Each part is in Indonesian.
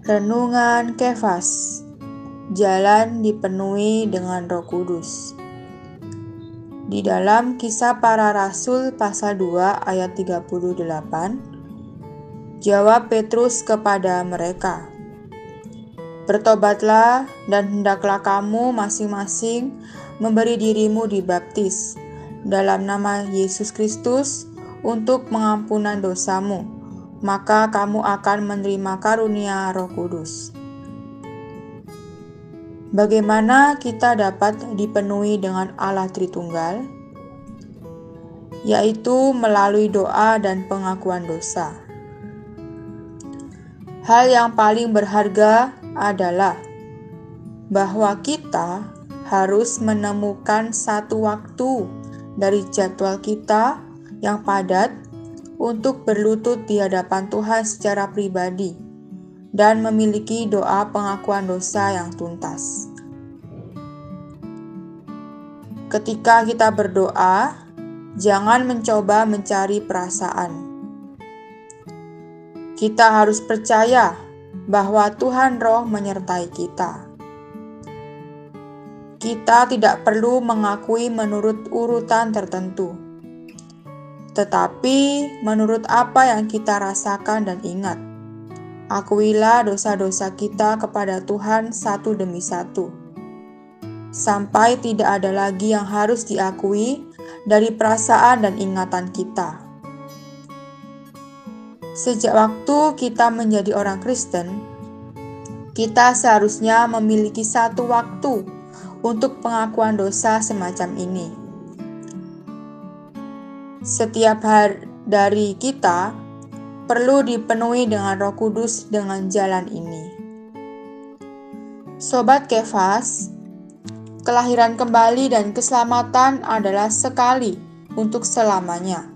Renungan Kefas. Jalan dipenuhi dengan roh kudus. Di dalam kisah para rasul pasal 2 ayat 38 Jawab Petrus kepada mereka Bertobatlah dan hendaklah kamu masing-masing memberi dirimu dibaptis dalam nama Yesus Kristus untuk pengampunan dosamu, maka kamu akan menerima karunia Roh Kudus. Bagaimana kita dapat dipenuhi dengan Allah Tritunggal? Yaitu melalui doa dan pengakuan dosa. Hal yang paling berharga adalah bahwa kita harus menemukan satu waktu dari jadwal kita yang padat untuk berlutut di hadapan Tuhan secara pribadi dan memiliki doa pengakuan dosa yang tuntas. Ketika kita berdoa, jangan mencoba mencari perasaan. Kita harus percaya bahwa Tuhan Roh menyertai kita. Kita tidak perlu mengakui menurut urutan tertentu tetapi menurut apa yang kita rasakan dan ingat. Akuilah dosa-dosa kita kepada Tuhan satu demi satu. Sampai tidak ada lagi yang harus diakui dari perasaan dan ingatan kita. Sejak waktu kita menjadi orang Kristen, kita seharusnya memiliki satu waktu untuk pengakuan dosa semacam ini setiap hari dari kita perlu dipenuhi dengan Roh Kudus dengan jalan ini. Sobat Kefas, kelahiran kembali dan keselamatan adalah sekali untuk selamanya.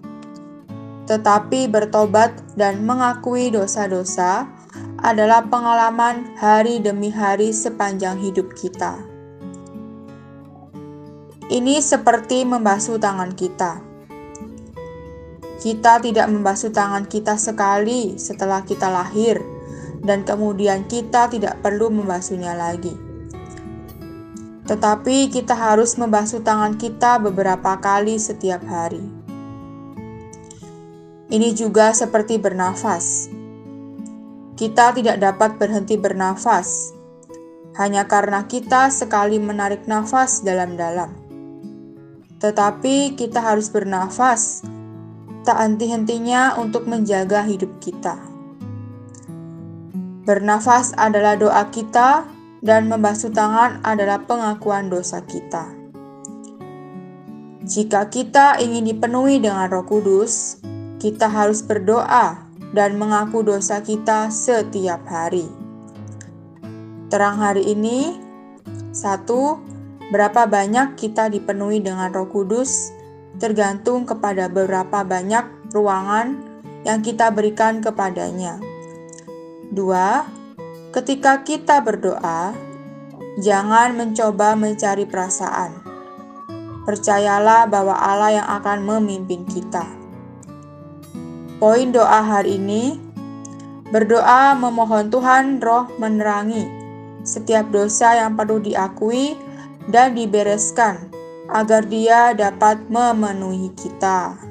Tetapi bertobat dan mengakui dosa-dosa adalah pengalaman hari demi hari sepanjang hidup kita. Ini seperti membasuh tangan kita kita tidak membasuh tangan kita sekali setelah kita lahir, dan kemudian kita tidak perlu membasuhnya lagi. Tetapi kita harus membasuh tangan kita beberapa kali setiap hari. Ini juga seperti bernafas. Kita tidak dapat berhenti bernafas hanya karena kita sekali menarik nafas dalam-dalam. Tetapi kita harus bernafas tak henti-hentinya untuk menjaga hidup kita. Bernafas adalah doa kita, dan membasuh tangan adalah pengakuan dosa kita. Jika kita ingin dipenuhi dengan Roh Kudus, kita harus berdoa dan mengaku dosa kita setiap hari. Terang hari ini, satu, berapa banyak kita dipenuhi dengan Roh Kudus tergantung kepada beberapa banyak ruangan yang kita berikan kepadanya. Dua, ketika kita berdoa, jangan mencoba mencari perasaan. Percayalah bahwa Allah yang akan memimpin kita. Poin doa hari ini berdoa memohon Tuhan roh menerangi setiap dosa yang perlu diakui dan dibereskan agar Dia dapat memenuhi kita.